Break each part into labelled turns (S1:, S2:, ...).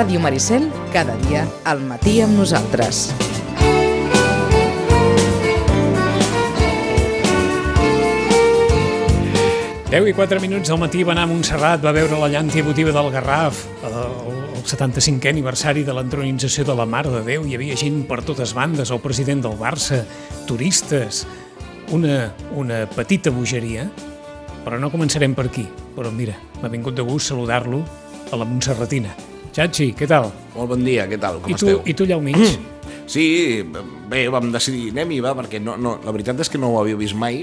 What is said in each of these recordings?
S1: Ràdio Maricel, cada dia al matí amb nosaltres.
S2: Deu i 4 minuts al matí va anar a Montserrat, va veure la llanta votiva del Garraf, el, el 75è aniversari de l'entronització de la Mare de Déu. Hi havia gent per totes bandes, el president del Barça, turistes, una, una petita bogeria, però no començarem per aquí. Però mira, m'ha vingut de gust saludar-lo a la Montserratina. Xachi, què tal?
S3: Molt bon dia, què tal? Com
S2: I tu,
S3: esteu?
S2: I tu allà al mig?
S3: Sí, bé, vam decidir, anem-hi, va, perquè no, no, la veritat és que no ho havia vist mai.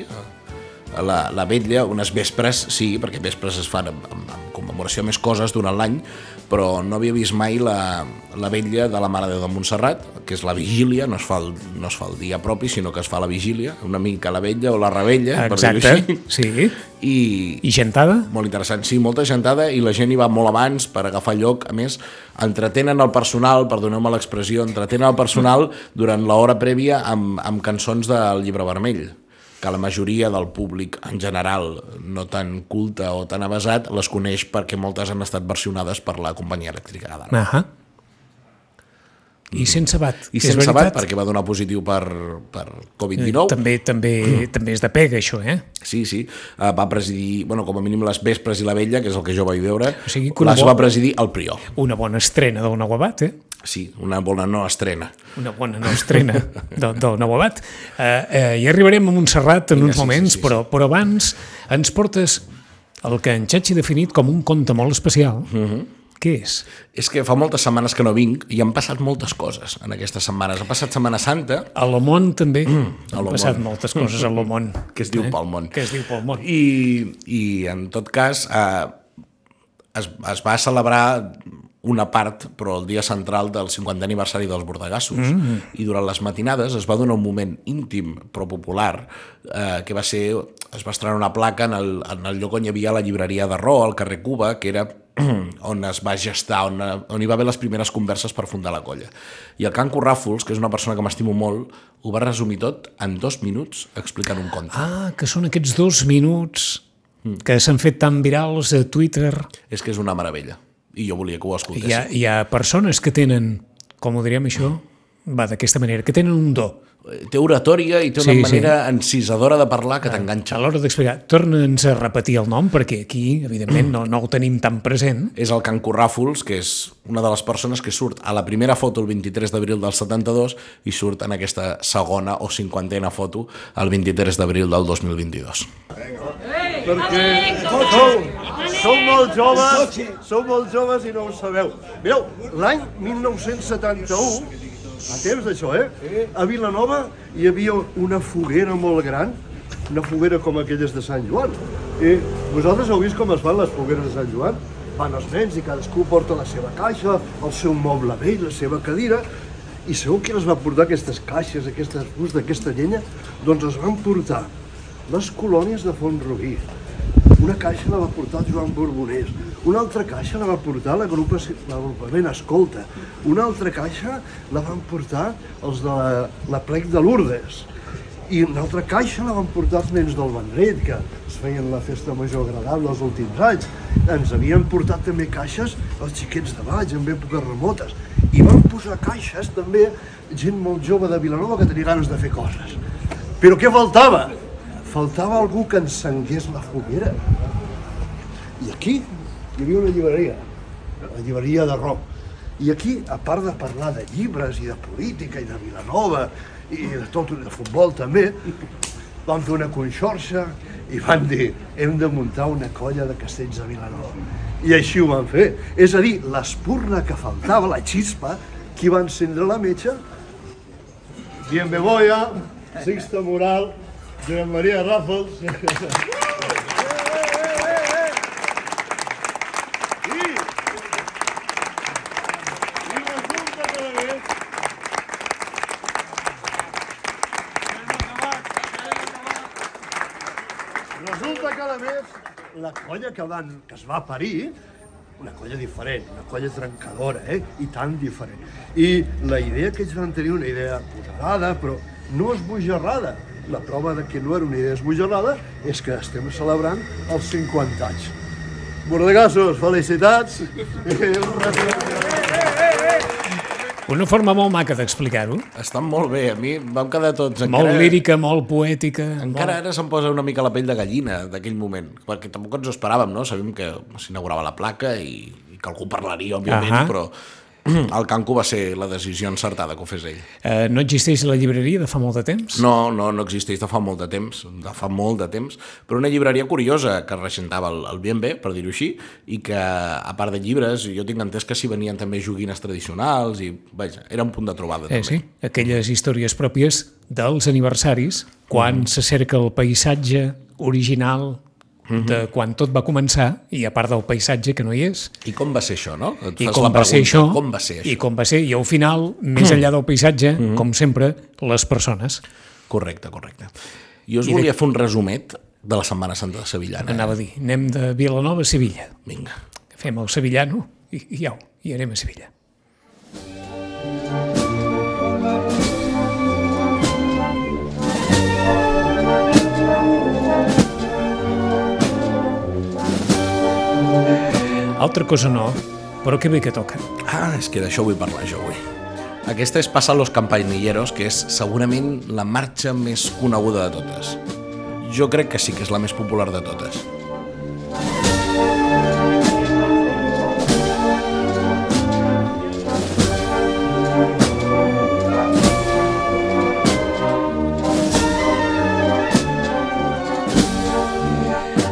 S3: La, la vetlla, unes vespres, sí, perquè vespres es fan amb, amb, amb commemoració més coses durant l'any, però no havia vist mai la, la vetlla de la Mare de Déu de Montserrat, que és la vigília, no es, fa el, no es fa el dia propi, sinó que es fa la vigília, una mica la vetlla o la rebella, per dir-ho
S2: Exacte,
S3: així.
S2: sí.
S3: I,
S2: I gentada?
S3: molt interessant, sí, molta gentada i la gent hi va molt abans per agafar lloc. A més, entretenen el personal, perdoneu-me l'expressió, entretenen el personal durant l'hora prèvia amb, amb cançons del Llibre Vermell que la majoria del públic en general no tan culte o tan avasat les coneix perquè moltes han estat versionades per la companyia elèctrica d'ara.
S2: Ahà. I sense bat.
S3: I sense bat
S2: veritat.
S3: perquè va donar positiu per, per
S2: Eh,
S3: Covid-19.
S2: També, també, també és de pega, això, eh?
S3: Sí, sí, uh, va presidir, bueno, com a mínim les vespres i la vella, que és el que jo vaig veure,
S2: O sigui
S3: les
S2: bo-
S3: va presidir el Prior.
S2: Una bona estrena del nou abat, eh?
S3: Sí, una bona no estrena.
S2: Una bona no estrena del, del nou abat. Eh, eh, I arribarem a Montserrat en
S3: Vinga,
S2: uns
S3: sí,
S2: moments,
S3: sí, sí.
S2: però, però abans ens portes el que en Xachi ha definit com un conte molt especial. Uh
S3: Mhm.
S2: -huh. Què és?
S3: És que fa moltes setmanes que no vinc i han passat moltes coses en aquestes setmanes. Ha passat Setmana Santa,
S2: A l'Omont també
S3: a
S2: han passat moltes coses a l'Omont.
S3: que es diu eh? Palmont.
S2: Que es diu Palmont.
S3: I, i en tot cas eh, es, es va celebrar una part, però el dia central del 50è aniversari dels Bordegassos. Mm -hmm. I durant les matinades es va donar un moment íntim però popular, eh, que va ser... Es va estrenar una placa en el, en el lloc on hi havia la llibreria de Ro, al carrer Cuba, que era on es va gestar, on, on hi va haver les primeres converses per fundar la colla. I el Canco Ràfols, que és una persona que m'estimo molt, ho va resumir tot en dos minuts explicant un conte.
S2: Ah, que són aquests dos minuts que s'han fet tan virals a Twitter.
S3: És que és una meravella. I jo volia que ho
S2: Hi
S3: escoltessin.
S2: ha, hi ha persones que tenen, com ho diríem això, va d'aquesta manera, que tenen un do.
S3: Té oratòria i té una
S2: Sí, sí.
S3: manera encisadora de parlar que t'enganxa.
S2: A l'hora d'explicar, torna'ns a repetir el nom, perquè aquí, evidentment, no, no el tenim tan present.
S3: És el Can Corràfols, que és una de les persones que surt a la primera foto el 23 d'abril del 72 i surt en aquesta segona o cinquantena foto el 23 d'abril del 2022.
S4: Perquè sou, sou molt joves, sou molt joves i no ho sabeu. Mireu, l'any 1971, a temps d'això, eh? A Vilanova hi havia una foguera molt gran, una foguera com aquelles de Sant Joan. I vosaltres heu vist com es fan les fogueres de Sant Joan? Van els nens i cadascú porta la seva caixa, el seu moble vell, la seva cadira, i sabeu qui les va portar aquestes caixes, aquestes bus d'aquesta llenya? Doncs es van portar les colònies de Font-rubí. Una caixa la va portar Joan Borbonès, una altra caixa la va portar l'agrupa- l'agrupament Escolta, una altra caixa la van portar els de la, la plec de Lourdes, i una altra caixa la van portar els nens del Vendret, que es feien la festa major agradable els últims anys. Ens havien portat també caixes els xiquets de Baix, en èpoques remotes. I van posar caixes també gent molt jove de Vilanova que tenia ganes de fer coses. Però què faltava? Faltava algú que encengués la foguera. I aquí hi havia una llibreria, la llibreria de Rom. I aquí, a part de parlar de llibres i de política i de Vilanova i de tot, de futbol també, van fer una conxorxa i van dir hem de muntar una colla de castells a Vilanova. I així ho van fer. És a dir, l'espurna que faltava, la xispa, qui va encendre la metxa? Bien Beboya, Sixto Moral, Joan Maria Ràfols... I resulta que. Resulta que a la colla que, van, que es va parir una colla diferent, una colla trencadora, eh? I tan diferent. I la idea que ells van tenir, una idea posarada, però no esbojarrada. La prova de que no era una idea esbojarrada és que estem celebrant els 50 anys. Bordegassos, felicitats!
S2: Una forma molt maca d'explicar-ho.
S3: Està molt bé, a mi vam quedar tots...
S2: Molt lírica, molt poètica.
S3: Encara
S2: molt...
S3: ara se'm posa una mica la pell de gallina d'aquell moment, perquè tampoc ens ho esperàvem, no? Sabíem que s'inaugurava la placa i, i que algú parlaria, òbviament,
S2: Ahà.
S3: però el Canco va ser la decisió encertada que ho fes ell.
S2: Eh, no existeix la llibreria de fa molt de temps?
S3: No, no, no existeix de fa molt de temps, de fa molt de temps, però una llibreria curiosa que regentava el, el BNB, per dir-ho així, i que, a part de llibres, jo tinc entès que s'hi venien també joguines tradicionals i, vaja, era un punt de trobada.
S2: Eh,
S3: també.
S2: sí, aquelles històries pròpies dels aniversaris, quan mm. s'acerca el paisatge original de quan tot va començar, i a part del paisatge que no hi és,
S3: I com va ser això, no? Et
S2: i com va ser
S3: pregunta,
S2: això,
S3: Com va ser això?
S2: i com va ser, i al final, més enllà del paisatge, com sempre, les persones.
S3: Correcte, correcte. Jo us
S2: I de-
S3: volia fer un resumet de la Setmana Santa de Sevillana.
S2: Anava a dir, anem de Vilanova a Sevilla.
S3: Vinga.
S2: Fem el sevillano i, i au, i anem a Sevilla. Altra cosa no, però que bé que toca.
S3: Ah, és que d'això vull parlar jo avui. Aquesta és Passa los Campanilleros, que és segurament la marxa més coneguda de totes. Jo crec que sí que és la més popular de totes.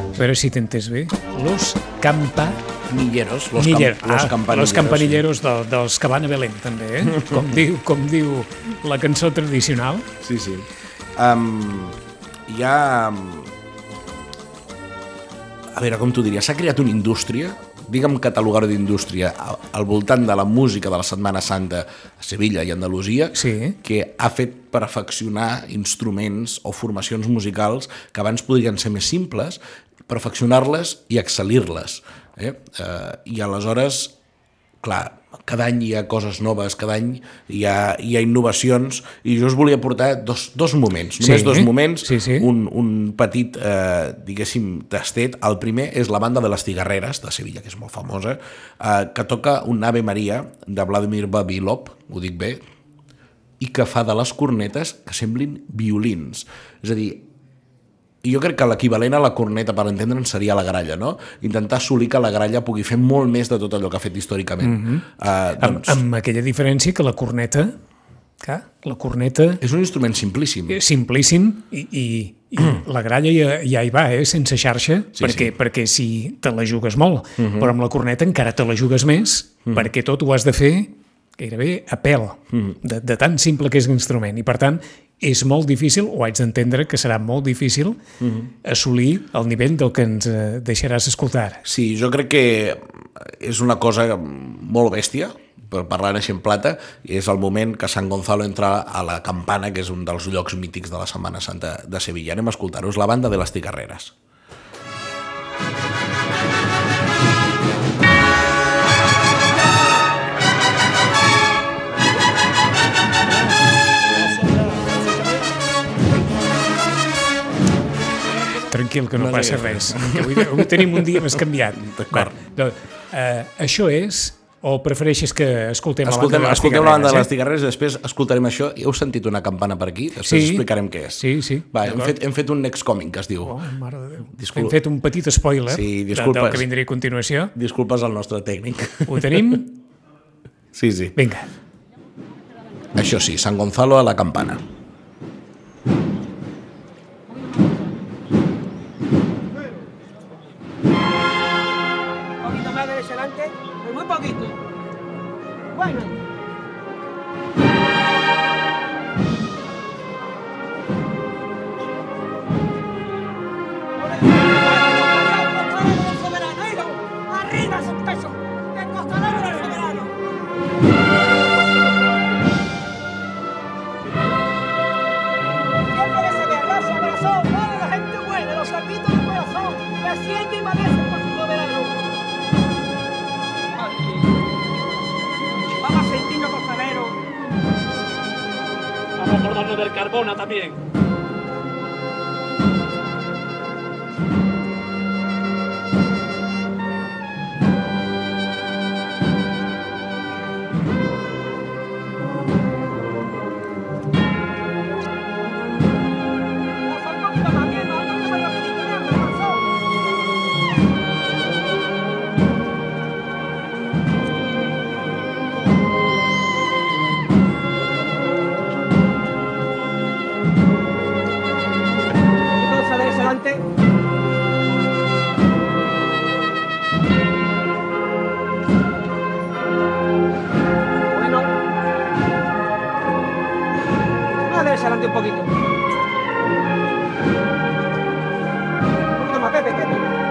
S2: A veure si t'entens bé. Los campa...
S3: Nilleros, los,
S2: Miller,
S3: cam los
S2: ah,
S3: campanilleros.
S2: los campanilleros de, dels que van a Belén, també, eh? Com diu, com diu la cançó tradicional.
S3: Sí, sí. Um, hi ha... A veure, com t'ho diria? S'ha creat una indústria, digue'm catalogar d'indústria, al, al voltant de la música de la Setmana Santa a Sevilla i Andalusia,
S2: Sí.
S3: que ha fet perfeccionar instruments o formacions musicals que abans podrien ser més simples, perfeccionar-les i excel·lir-les. Eh? Eh, I aleshores, clar, cada any hi ha coses noves, cada any hi ha, hi ha innovacions, i jo us volia portar dos, dos moments, només
S2: Sí,
S3: dos moments,
S2: sí, sí.
S3: Un, un petit, eh, diguéssim, tastet. El primer és la banda de les Tigarreres, de Sevilla, que és molt famosa, eh, que toca un Ave Maria de Vladimir Babilov, ho dic bé, i que fa de les cornetes que semblin violins. És a dir, jo crec que l'equivalent a la corneta, per entendre'ns, seria la gralla, no? Intentar assolir que la gralla pugui fer molt més de tot allò que ha fet històricament. Mm -hmm. uh,
S2: Amb,
S3: doncs,
S2: amb aquella diferència que la corneta, clar, la corneta
S3: és un instrument simplíssim.
S2: és simplíssim i, i, i la gralla ja, ja hi va, eh, sense xarxa,
S3: Sí,
S2: perquè,
S3: sí.
S2: perquè si te la jugues molt, però amb la corneta encara te la jugues més, perquè tot ho has de fer gairebé a pèl, de, de tan simple que és l'instrument. I per tant, és molt difícil, o haig d'entendre que serà molt difícil, assolir el nivell del que ens eh, deixaràs escoltar.
S3: Sí, jo crec que és una cosa molt bèstia, per parlar així en plata, i és el moment que Sant Gonzalo entra a la campana, que és un dels llocs mítics de la Setmana Santa de Sevilla. Anem a escoltar-ho, la banda de les Tigarreres.
S2: Tranquil, que no,
S3: No
S2: passa res. Que avui, avui tenim un dia més canviat.
S3: D'acord.
S2: Doncs, eh, això és, o prefereixes que escoltem,
S3: Escoltem,
S2: la banda de les
S3: escoltem la banda de les
S2: Tigarreres,
S3: Tigarreres i després escoltarem això. Heu sentit una campana per aquí? Després
S2: Sí.
S3: explicarem què és.
S2: Sí, sí,
S3: Va, hem fet, hem fet un next coming, que es diu.
S2: Oh, mare de Déu.
S3: Discul-
S2: Hem fet un petit spoiler
S3: Sí, disculpes.
S2: del que vindria a continuació.
S3: Disculpes al nostre tècnic.
S2: Ho tenim?
S3: Sí, sí.
S2: Vinga.
S3: Això sí, San Gonzalo a la campana.
S5: Vamos a
S6: del Carbona también.
S5: Un poquito. Un poquito más, Pepe, Pepe.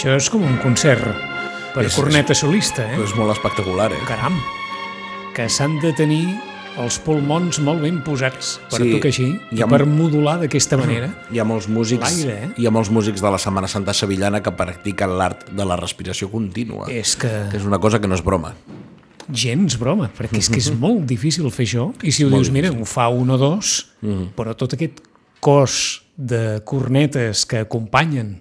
S2: Això és com un concert per
S3: És-
S2: corneta solista, eh?
S3: És molt espectacular, eh?
S2: Caram, que s'han de tenir els pulmons molt ben posats per
S3: Sí,
S2: tocar així i
S3: ha
S2: per modular d'aquesta manera.
S3: Hi ha molts músics,
S2: eh?
S3: hi ha molts músics de la Setmana Santa sevillana que practiquen l'art de la respiració contínua.
S2: És que
S3: que és una cosa que no és broma.
S2: gens broma, perquè és que és molt difícil fer això. I si ho
S3: Molt
S2: dius, mira, ho fa un o dos, però tot aquest cos de cornetes que acompanyen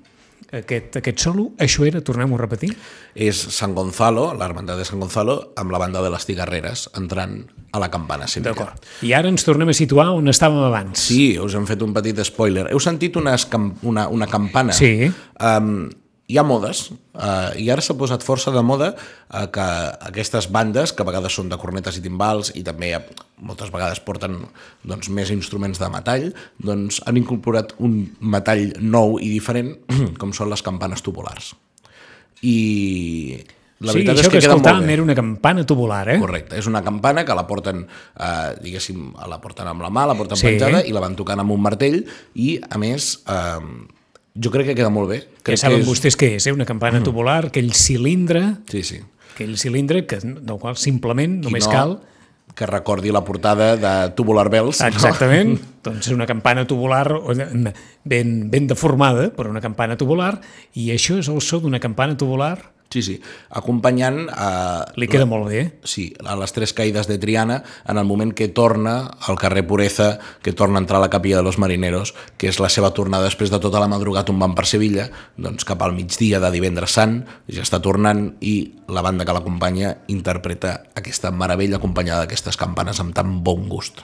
S2: aquest, aquest solo, això era, tornem-ho a repetir,
S3: És San Gonzalo, l'hermandad de San Gonzalo, amb la banda de les Tigarreres, entrant a la campana Sevilla.
S2: d'acord. I ara ens tornem a situar on estàvem abans.
S3: Sí, us hem fet un petit spoiler. Heu sentit una, una, una campana?
S2: Sí.
S3: Um, hi ha modes, uh, i ara s'ha posat força de moda uh, que aquestes bandes, que a vegades són de cornetes i timbals, i també moltes vegades porten doncs, més instruments de metall, doncs han incorporat un metall nou i diferent, com són les campanes tubulars. I la
S2: sí,
S3: veritat
S2: això
S3: és que,
S2: que escoltàvem era una campana tubular, eh?
S3: Correcte, és una campana que la porten, eh, diguéssim, la porten amb la mà, la porten
S2: sí.
S3: penjada i la van tocant amb un martell i, a més, eh, jo crec que queda molt bé.
S2: Que
S3: Crec
S2: saben
S3: és...
S2: vostès què és, eh? una campana tubular, aquell cilindre,
S3: Sí, sí.
S2: aquell cilindre que, del qual simplement
S3: Qui
S2: només
S3: no,
S2: cal
S3: Que recordi la portada de Tubular Bells.
S2: Exactament, doncs és una campana tubular de- ben, ben deformada, però una campana tubular, i això és el so d'una campana tubular,
S3: Sí, sí. Acompanyant... Eh,
S2: li queda molt bé.
S3: Sí, a les tres caïdes de Triana, en el moment que torna al carrer Pureza, que torna a entrar a la capilla de los marineros, que és la seva tornada després de tota la madrugada van per Sevilla, doncs cap al migdia de divendres sant, ja està tornant i la banda que l'acompanya interpreta aquesta meravella acompanyada d'aquestes campanes amb tan bon gust.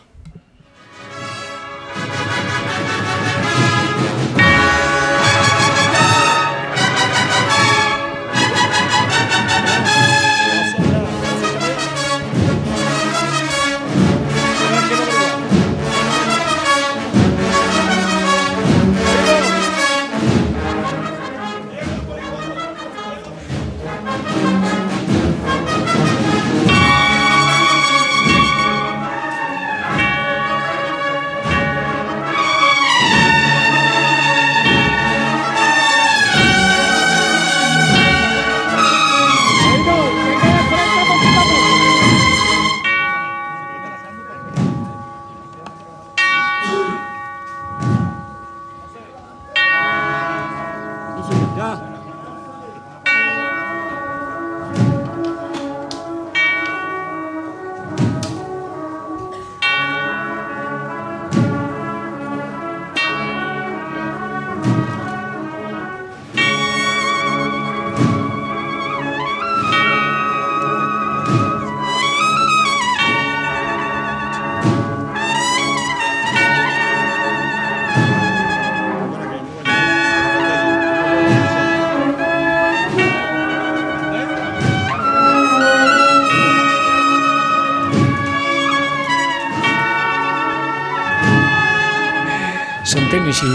S2: S'entén així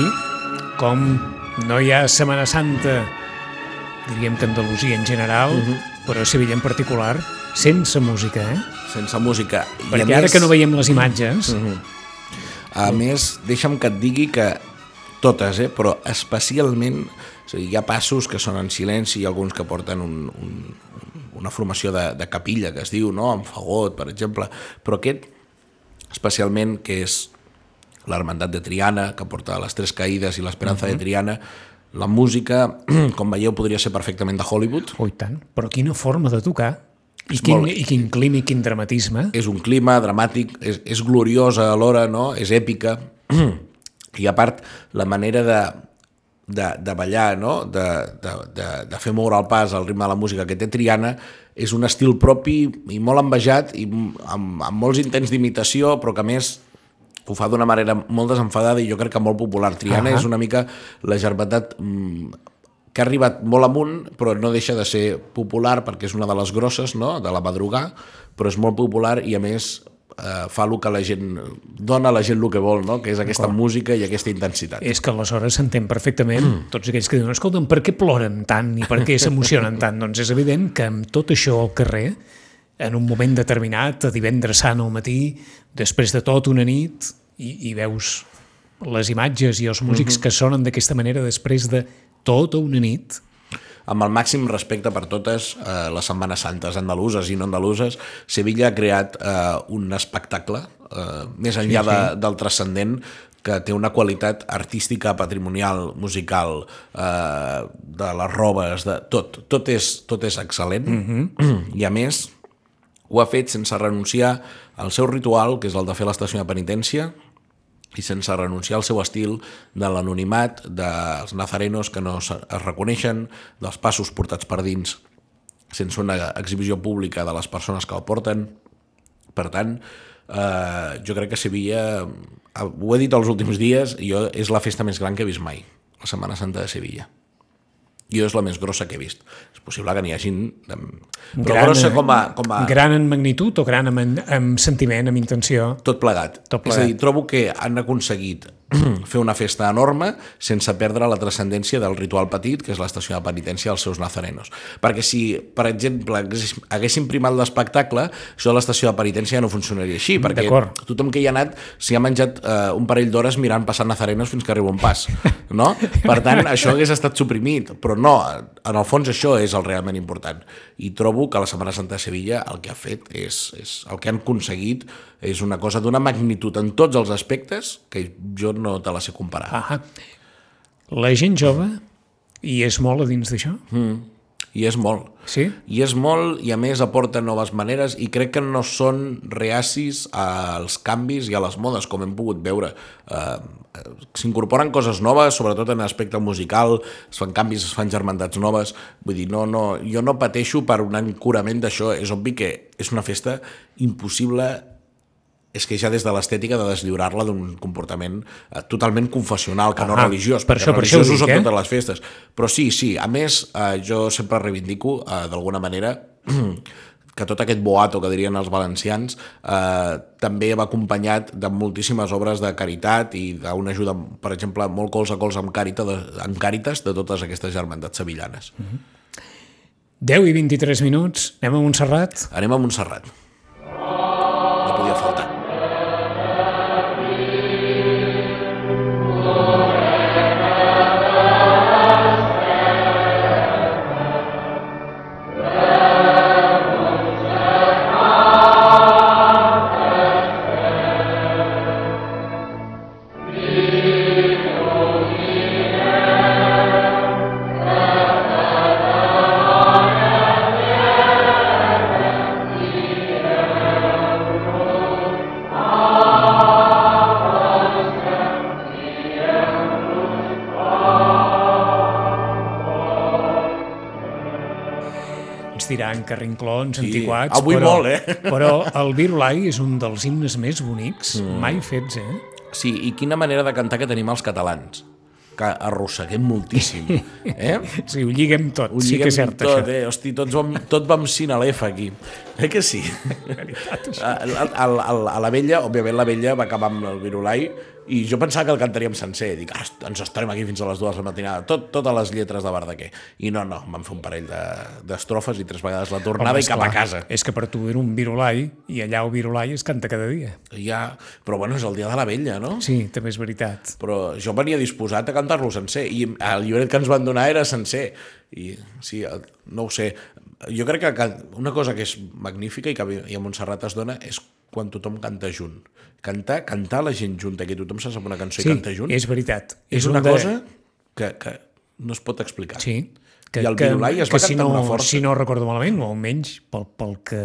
S2: com no hi ha Setmana Santa, diríem que Andalusia en general, però a Sevilla en particular, sense música, eh?
S3: Sense música. I
S2: Perquè ara
S3: més,
S2: que no veiem les imatges,
S3: A més, deixa'm que et digui que totes, eh, però especialment o sigui, hi ha passos que són en silenci i alguns que porten un, un, una formació de, de capilla, que es diu, no? amb fagot, per exemple, però aquest, especialment, que és l'Hermandat de Triana, que porta les Tres Caïdes i l'Esperança de Triana, la música, com veieu, podria ser perfectament de Hollywood,
S2: oh, i tant, però quina forma de tocar, i
S3: És
S2: quin,
S3: molt-
S2: i quin clima i quin dramatisme.
S3: és un clima dramàtic, és, és gloriosa alhora, no? és èpica, i a part la manera de, de, de ballar, no? de, de, de, de fer moure el pas al ritme de la música que té Triana, és un estil propi i molt envejat i amb, amb molts intents d'imitació, però que més ho fa d'una manera molt desenfadada i jo crec que molt popular. Triana
S2: Ahà.
S3: és una mica la germandat mm, que ha arribat molt amunt, però no deixa de ser popular perquè és una de les grosses, no?, de la madrugà, però és molt popular i a més eh, fa el que la gent dona a la gent el que vol, no? que és aquesta música i aquesta intensitat.
S2: És que aleshores s'entén perfectament mm. tots aquells que diuen, escolta'm, per què ploren tant i per què s'emocionen tant? doncs és evident que amb tot això al carrer, en un moment determinat, a divendres sant al matí, després de tot una nit, i, i veus les imatges i els músics que sonen d'aquesta manera després de tota una nit,
S3: amb el màxim respecte per totes eh, les Setmanes Santes andaluses i no andaluses, Sevilla ha creat eh, un espectacle, eh, més enllà sí, sí. De, del transcendent, que té una qualitat artística, patrimonial, musical, eh, de les robes, de tot. Tot és, tot és excel·lent mm -hmm. i a més ho ha fet sense renunciar al seu ritual, que és el de fer l'estació de penitència, i sense renunciar al seu estil de l'anonimat, dels nazarenos que no es reconeixen, dels passos portats per dins sense una exhibició pública de les persones que el porten. Per tant, eh, jo crec que Sevilla, eh, ho he dit els últims dies, jo, és la festa més gran que he vist mai, la Setmana Santa de Sevilla. Jo és la més grossa que he vist. És possible que n'hi hagin... Però gran, grossa com a, com a...
S2: gran en magnitud o gran en, en sentiment, amb intenció.
S3: Tot plegat.
S2: Tot
S3: És a
S2: plegat.
S3: dir, trobo que han aconseguit fer una festa enorme sense perdre la transcendència del ritual petit, que és l'estació de penitència dels seus nazarenos. Perquè si, per exemple, haguéssim primat l'espectacle, això de l'estació de penitència ja no funcionaria així, perquè
S2: D'acord.
S3: tothom que hi ha anat s'hi ha menjat eh, un parell d'hores mirant passar nazarenos fins que arriba un pas. No? Per tant, això hagués estat suprimit, però no, en el fons això és el realment important. I trobo que la Setmana Santa de Sevilla el que ha fet és, és el que han aconseguit és una cosa d'una magnitud en tots els aspectes que jo no te la sé comparar.
S2: Ah, la gent jove hi és molt a dins d'això?
S3: Mm. I és molt.
S2: Sí?
S3: I és molt, i a més aporta noves maneres, i crec que no són reacis als canvis i a les modes, com hem pogut veure. Eh, S'incorporen coses noves, sobretot en aspecte musical, es fan canvis, es fan germandats noves, vull dir, no, no, jo no pateixo per un encurament d'això, és obvi que és una festa impossible és que ja des de l'estètica de deslliurar-la d'un comportament eh, totalment confessional, que no
S2: Ah,
S3: religiós,
S2: per això- per això ho dic, eh?
S3: totes les festes. Però sí, sí, a més, eh, jo sempre reivindico, eh, d'alguna manera, que tot aquest boato que dirien els valencians eh, també va acompanyat de moltíssimes obres de caritat i d'una ajuda, per exemple, molt cols a cols amb, carita de, amb càritas de totes aquestes germandats sevillanes.
S2: 10 i 23 minuts, anem a Montserrat.
S3: Anem a Montserrat.
S2: Diran carrinclons,
S3: Sí,
S2: antiquats,
S3: avui
S2: però,
S3: molt, eh?
S2: però el Virulai és un dels himnes més bonics mm. mai fets, eh?
S3: Sí, i quina manera de cantar que tenim els catalans que arrosseguem moltíssim eh?
S2: Sí, ho lliguem tot,
S3: Ho
S2: sí que
S3: lliguem
S2: és cert,
S3: tot,
S2: això.
S3: eh? Hosti, tots vam, tot vam sinalef aquí eh que sí? a, a, a, a la vella, òbviament la vella va acabar amb el virulai i jo pensava que el cantaríem sencer. Dic, ah, ens estarem aquí fins a les dues de la matinada. Tot, totes les lletres de Verdaguer. I no, no, vam fer un parell de- d'estrofes i tres vegades la tornada i cap a
S2: esclar,
S3: casa.
S2: És que per tu era un Virulai i allà el Virulai es canta cada dia.
S3: ja, però bueno, és el dia de la vella, no?
S2: Sí, també és veritat.
S3: però jo venia disposat a cantar-lo sencer i el llibret que ens van donar era sencer. I sí, no ho sé. Jo crec que una cosa que és magnífica i que a Montserrat es dona és quan tothom canta junt cantar, cantar la gent junta, que tothom se sap una cançó
S2: Sí,
S3: i canta junt
S2: és veritat.
S3: és
S2: un
S3: una
S2: de-
S3: cosa que, que no es pot explicar
S2: Sí.
S3: I el Virulai es va
S2: que si
S3: cantar
S2: no,
S3: una força.
S2: Si no recordo malament, o almenys pel, pel, que,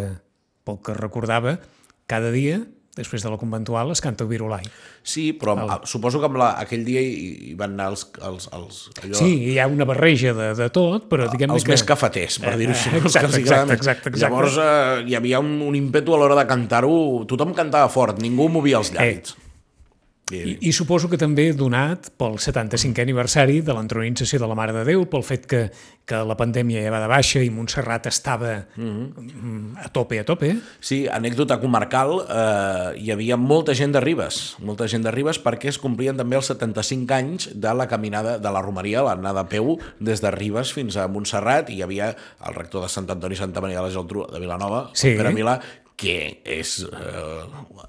S2: pel que recordava, cada dia, després de la conventual, es canta Virulai.
S3: sí, però el... suposo que amb la, aquell dia hi, hi van anar els, els, els, allò,
S2: Sí, hi ha una barreja de, de tot, però diguem
S3: els
S2: que...
S3: més cafeters, per dir-ho així.
S2: Eh, exacte,
S3: els
S2: exacte, exacte, exacte.
S3: Llavors eh, hi havia un, un ímpetu a l'hora de cantar-ho, tothom cantava fort, ningú movia els llavis.
S2: I, I suposo que també donat pel 75è aniversari de l'entronització de la Mare de Déu, pel fet que, que la pandèmia ja va de baixa i Montserrat estava mm, a tope, a tope.
S3: Sí, anècdota comarcal, eh, hi havia molta gent de Ribes, molta gent de Ribes perquè es complien també els 75 anys de la caminada de la Romeria, l'anada a peu des de Ribes fins a Montserrat i hi havia el rector de Sant Antoni Santa Maria de la Geltrú de Vilanova,
S2: Sí.
S3: Pere Milà, que és eh,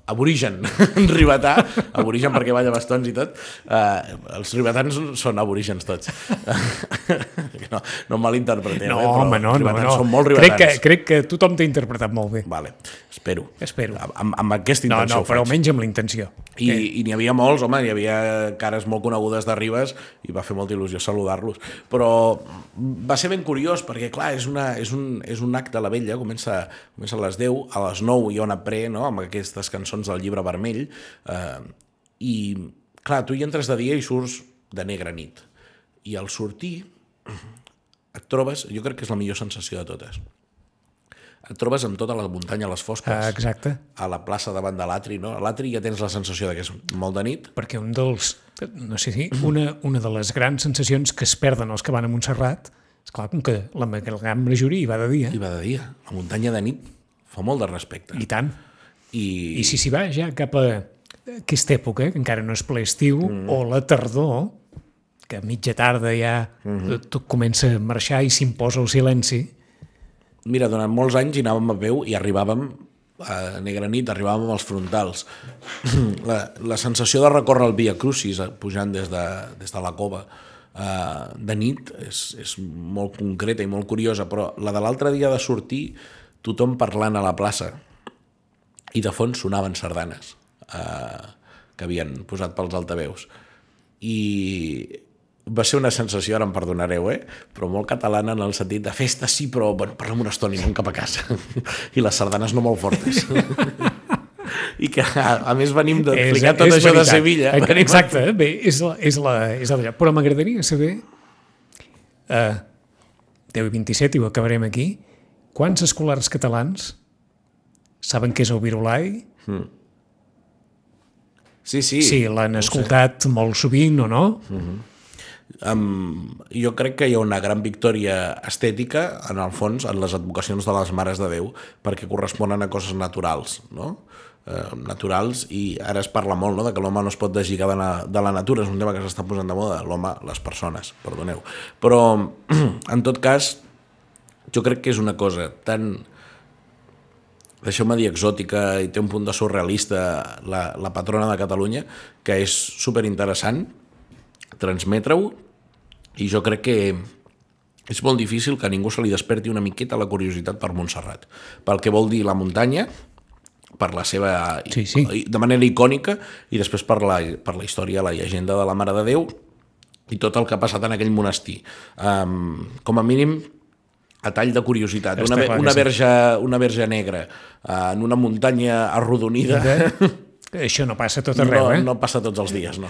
S3: aborigen ribetà, aborigen perquè balla bastons i tot. Eh, els ribetans són aborígens tots. no, no em malinterpreteu,
S2: No,
S3: eh, però
S2: home, no,
S3: els
S2: no,
S3: ribetans
S2: no.
S3: són molt
S2: Crec que,
S3: ribetans.
S2: crec que tothom t'ha interpretat molt bé.
S3: Vale, espero.
S2: Espero.
S3: Amb, amb aquesta
S2: No,
S3: intenció
S2: no, però
S3: ho faig.
S2: almenys amb la intenció.
S3: I, I n'hi havia molts, home, hi havia cares molt conegudes de Ribes i va fer molta il·lusió saludar-los. Però va ser ben curiós perquè, clar, és, una, és, un, és un acte a la vella, comença, comença a les 10, a les 9 hi ha una pre, no?, amb aquestes cançons del llibre vermell, eh, i, clar, tu hi entres de dia i surts de negra nit. I al sortir et trobes, jo crec que és la millor sensació de totes, et trobes amb tota la muntanya a les fosques,
S2: Ah, exacte.
S3: a la plaça davant de l'atri, no? A l'atri ja tens la sensació de que és molt de nit.
S2: Perquè un dels, no sé si, una, una de les grans sensacions que es perden els que van a Montserrat, és clar, com que la gran majoria hi va de dia,
S3: I va de dia. La muntanya de nit fa molt de respecte.
S2: i tant.
S3: I,
S2: I si s'hi va ja cap a aquesta època, que encara no és ple estiu, mm. o la tardor, que a mitja tarda ja mm -hmm. tot comença a marxar i s'imposa el silenci,
S3: Mira, durant molts anys hi anàvem a peu i arribàvem a negra nit, arribàvem als frontals. La, la sensació de recórrer el Via Crucis eh, pujant des de, des de la cova eh, de nit és, és molt concreta i molt curiosa, però la de l'altre dia de sortir, tothom parlant a la plaça i de fons sonaven sardanes eh, que havien posat pels altaveus. I va ser una sensació, ara em perdonareu, eh? però molt catalana en el sentit de festa sí, però bueno, parlem una estona i anem cap a casa. I les sardanes no molt fortes. I que, a, a més, venim d'explicar tot això de
S2: veritat.
S3: Sevilla.
S2: Eh, Exacte, bé, és la, és la, és la. Però m'agradaria saber, eh, 10 i 27, i ho acabarem aquí, quants escolars catalans saben què és el virulai?
S3: Sí, sí.
S2: Sí, l'han escoltat molt sovint o no?
S3: Um, jo crec que hi ha una gran victòria estètica, en el fons, en les advocacions de les Mares de Déu, perquè corresponen a coses naturals, no? Eh, naturals, i ara es parla molt no? de que l'home no es pot deslligar de la, de la natura, és un tema que s'està posant de moda, l'home, les persones, perdoneu. Però, en tot cas, jo crec que és una cosa tan deixeu-me dir exòtica i té un punt de surrealista la, la patrona de Catalunya que és superinteressant transmetre-ho i jo crec que és molt difícil que a ningú se li desperti una miqueta la curiositat per Montserrat, pel que vol dir la muntanya, per la seva...
S2: Sí, sí.
S3: de manera icònica i després per la, per la història, la llegenda de la Mare de Déu i tot el que ha passat en aquell monestir. Um, com a mínim, a tall de curiositat. Una, una, verge, una verge negra uh, en una muntanya arrodonida
S2: Això no passa a tot arreu,
S3: no,
S2: eh?
S3: no passa tots els dies, no.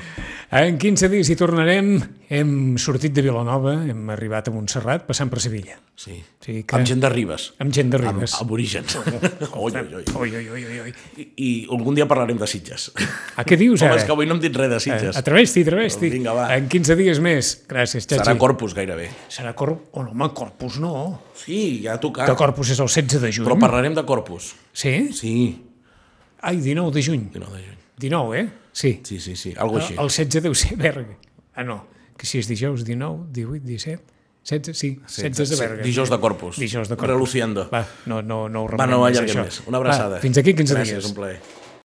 S2: En 15 dies hi tornarem. Hem sortit de Vilanova, hem arribat a Montserrat, passant per Sevilla.
S3: Sí.
S2: Sí, que...
S3: Amb gent de Ribes.
S2: Amb gent de
S3: Amb
S2: Ribes.
S3: aborígens. oi, oi, oi.
S2: Oi, oi, oi, oi.
S3: I, I algun dia parlarem de Sitges.
S2: Ah, què dius
S3: Home,
S2: ara?
S3: és que avui no hem dit res de Sitges.
S2: Eh, Atreveix-t'hi, atreveix-t'hi.
S3: Vinga, va.
S2: En 15 dies més. Gràcies, Xachi.
S3: Serà Corpus gairebé.
S2: Serà Cor... Oh, no, home, Corpus no.
S3: Sí, ja ha tocat.
S2: Que Corpus és el 16 de juny.
S3: Però parlarem de Corpus.
S2: Sí?
S3: Sí,
S2: Ai, 19 de juny.
S3: 19 de juny.
S2: 19, eh? Sí.
S3: Sí, sí, sí, algo així.
S2: El 16 deu ser Berga. Ah, no. Que si és dijous, 19, 18, 17... 16, sí, 16 de Berga.
S3: dijous de Corpus.
S2: Dijous de Corpus.
S3: Reluciendo.
S2: Va, no, no, no ho
S3: Va,
S2: remenem
S3: no
S2: més,
S3: allarguem més. Una abraçada.
S2: Va, fins aquí 15
S3: Gràcies,
S2: dies.
S3: un plaer.